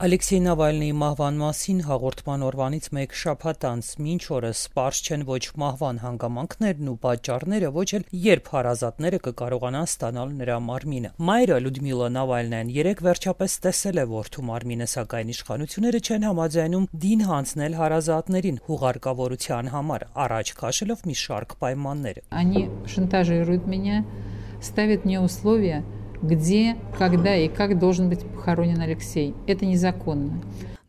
Ալեքսեյ Նավալնիի մահվան մասին հաղորդման օրվանից մեկ շաբաթ անց մինչ օրս սպարս չեն ոչ մահվան հանգամանքներն ու պատճառները, ոչ էլ երբ հարազատները կկարողանան ստանալ նրա մարմինը։ Մայրը Լյուդմիլա Նավալնյան երեք վերջապես տեսել է որդու մարմինը, սակայն իշխանությունները չեն համաձայնում դին հանձնել հարազատներին հուղարկավորության համար, առաջ քաշելով մի շարք պայմաններ։ Они шантажируют меня, ставят мне условия где, когда и как должен быть похоронен Алексей. Это незаконно.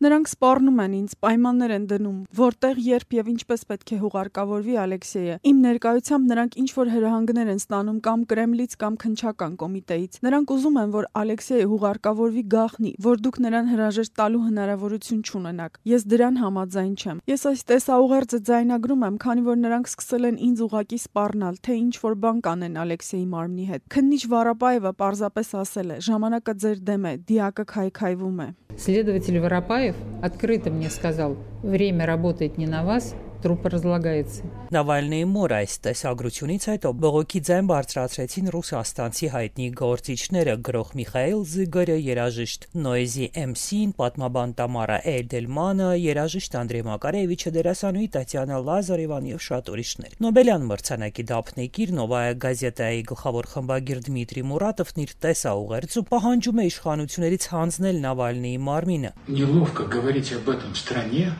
Նրանք սպառնում են ինձ, պայմաններ են դնում, որտեղ, երբ եւ ինչպես պետք է հուղարկավորվի Ալեքսեյը։ Իմ ներկայությամբ նրանք ինչ որ հրահանգներ են ստանում կամ Կրեմլից կամ քնչական կոմիտեից։ Նրանք ուզում են, որ Ալեքսեյը հուղարկավորվի գախնի, որ դուք նրան հրաժեշտ տալու հնարավորություն չունենաք։ Ես դրան համաձայն չեմ։ Ես այս տեսաուղերձը ձայնագրում եմ, քանի որ նրանք սկսել են ինձ ուղակի սպառնալ, թե ինչ որ բան կանեն Ալեքսեյի մարմնի հետ։ Քննիչ Վարապաևը պարզապես ասել է. ժամանակը ձեր դեմ է, դիակը քայքայվում է։ Следователь Воропаев открыто мне сказал, время работает не на вас, труп разлагается. Նավալնիի մոտ այս տեսագրությունից հետո բողոքի ձայն բարձրացրեցին ռուսաստանցի հայտնի գործիչները գրող Միխայել Զիգարը երաժիշտ Նոյզի MC-ին պատմաբան Տամարա Էյդելմանը երաժիշտ Անդրեյ Մակարևիչը դերասանուհի Տատյանա Լազարևան եւ շատ ուրիշներ Նոբելյան մրցանակի դափնեկիր Նովայա գազետայի գլխավոր խմբագիր Դմիտրի Մուրատովն իր տեսաուղերձում պահանջում է իշխանություններից հանձնել Նավալնիի մարմինը Неловко говорить об этом стране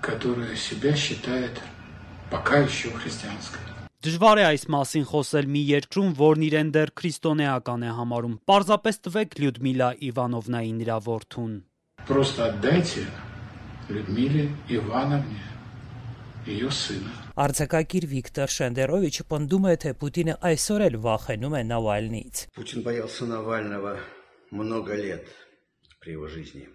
которая себя считает пока еще христианской. Դժվար է այս մասին խոսել մի երկրում, որն իրեն դեռ քրիստոնեական է համարում։ Պարզապես տվեք Լյուդմիլա Իվանովնային իր որդուն։ Просто отдайте Людмиле Ивановне ее сына. Արձակագիր Վիկտոր Շենդերովիչը պնդում է, թե Պուտինը այսօր էլ վախենում է Նավալնիից։ Путин боялся Навального много лет при его жизни.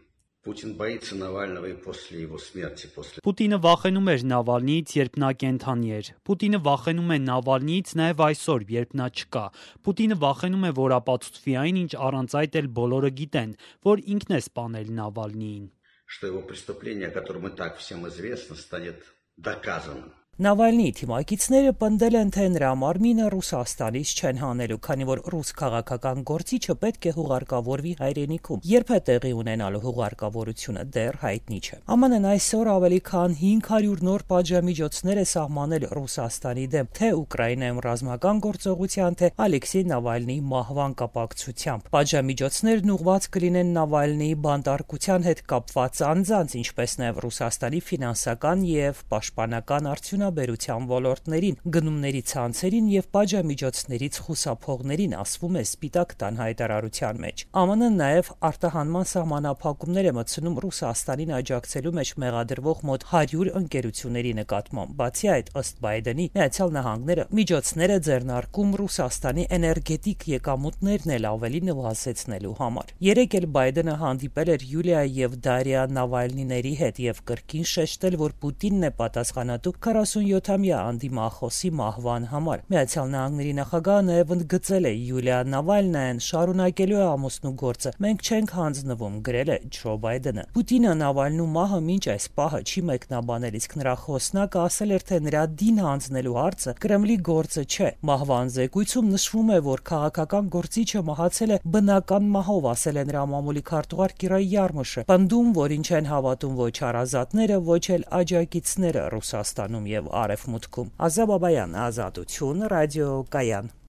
Путин боится Навального и после его смерти, после Պուտինը վախենում էր Նավալնիից, երբ նա կենթանի էր։ Պուտինը վախենում է Նավալնիից նաև այսօր, երբ նա չկա։ Պուտինը վախենում է, որ ապացուցվի այն, ինչ առանց այդ էլ բոլորը գիտեն, որ ինքն է սպանել Նավալնիին։ что его преступление, о котором и так всем известно, станет доказанным. Նավալնիի թիմակիցները պնդել են, թե նրա մարմինը Ռուսաստանից չեն հանելու, քանի որ ռուս քաղաքական գործիչը պետք է հուղարկավորվի հայրենիքում։ Երբ է տեղի ունենալու հուղարկավորությունը դեռ հայտնի չէ։ ԱՄՆ-ն այսօր ավելի քան 500 նոր պատժամիջոցներ է սահմանել Ռուսաստանի դեմ, թե Ուկրաինայում ռազմական գործողության, թե Ալեքսեյ Նավալնիի մահվան կապակցությամբ։ Պատժամիջոցներն ուղղված կլինեն Նավալնիի բանտարկության հետ կապված անձանց, ինչպես նաև Ռուսաստանի ֆինանսական եւ պաշտպանական արդյունք արդյունաբերության ոլորտներին, գնումների ցանցերին եւ պատժամիջոցներից խուսափողներին, ասվում է Սպիտակ տան հայտարարության մեջ։ ԱՄՆ-ը նաեւ արտահանման սահմանափակումներ է մտցնում Ռուսաստանին աջակցելու մեջ մեղադրվող մոտ 100 ընկերությունների նկատմամբ։ Բացի այդ, ըստ Բայդենի, Միացյալ Նահանգները միջոցներ է ձեռնարկում Ռուսաստանի էներգետիկ եկամուտներն էլ ավելի նվազեցնելու համար։ Երեք էլ Բայդենը հանդիպել էր Յուլիա եւ Դարիա Նավալնիների հետ եւ կրկին շեշտել, որ Պուտինն է պատասխանատու 40 47-ամյա անդիմախոսի մահվան համար։ Միացյալ Նահանգների նախագահը նաև ընդգծել է Յուլիա Նավալնայան շարունակելու է ամուսնու գործը։ Մենք չենք հանձնվում, գրել է Ջո Բայդենը։ Պուտինը Նավալնու մահը մինչ այս պահը չի մեկնաբանել, իսկ նրա խոսնակը ասել էր, թե նրա դին հանձնելու հարցը Կրեմլի գործը չէ։ Մահվան զեկույցում նշվում է, որ քաղաքական գործիչը մահացել է բնական մահով, ասել է նրա մամուլի քարտուղար Կիրա Յարմուշը։ Պնդում, որ ինչ են հավատում ոչ հարազատները, ոչ էլ աջակիցները Ռուսաստանում եւ Արևմուտքում։ Ազաբաբայան, Ազատություն, ռադիո Կայան։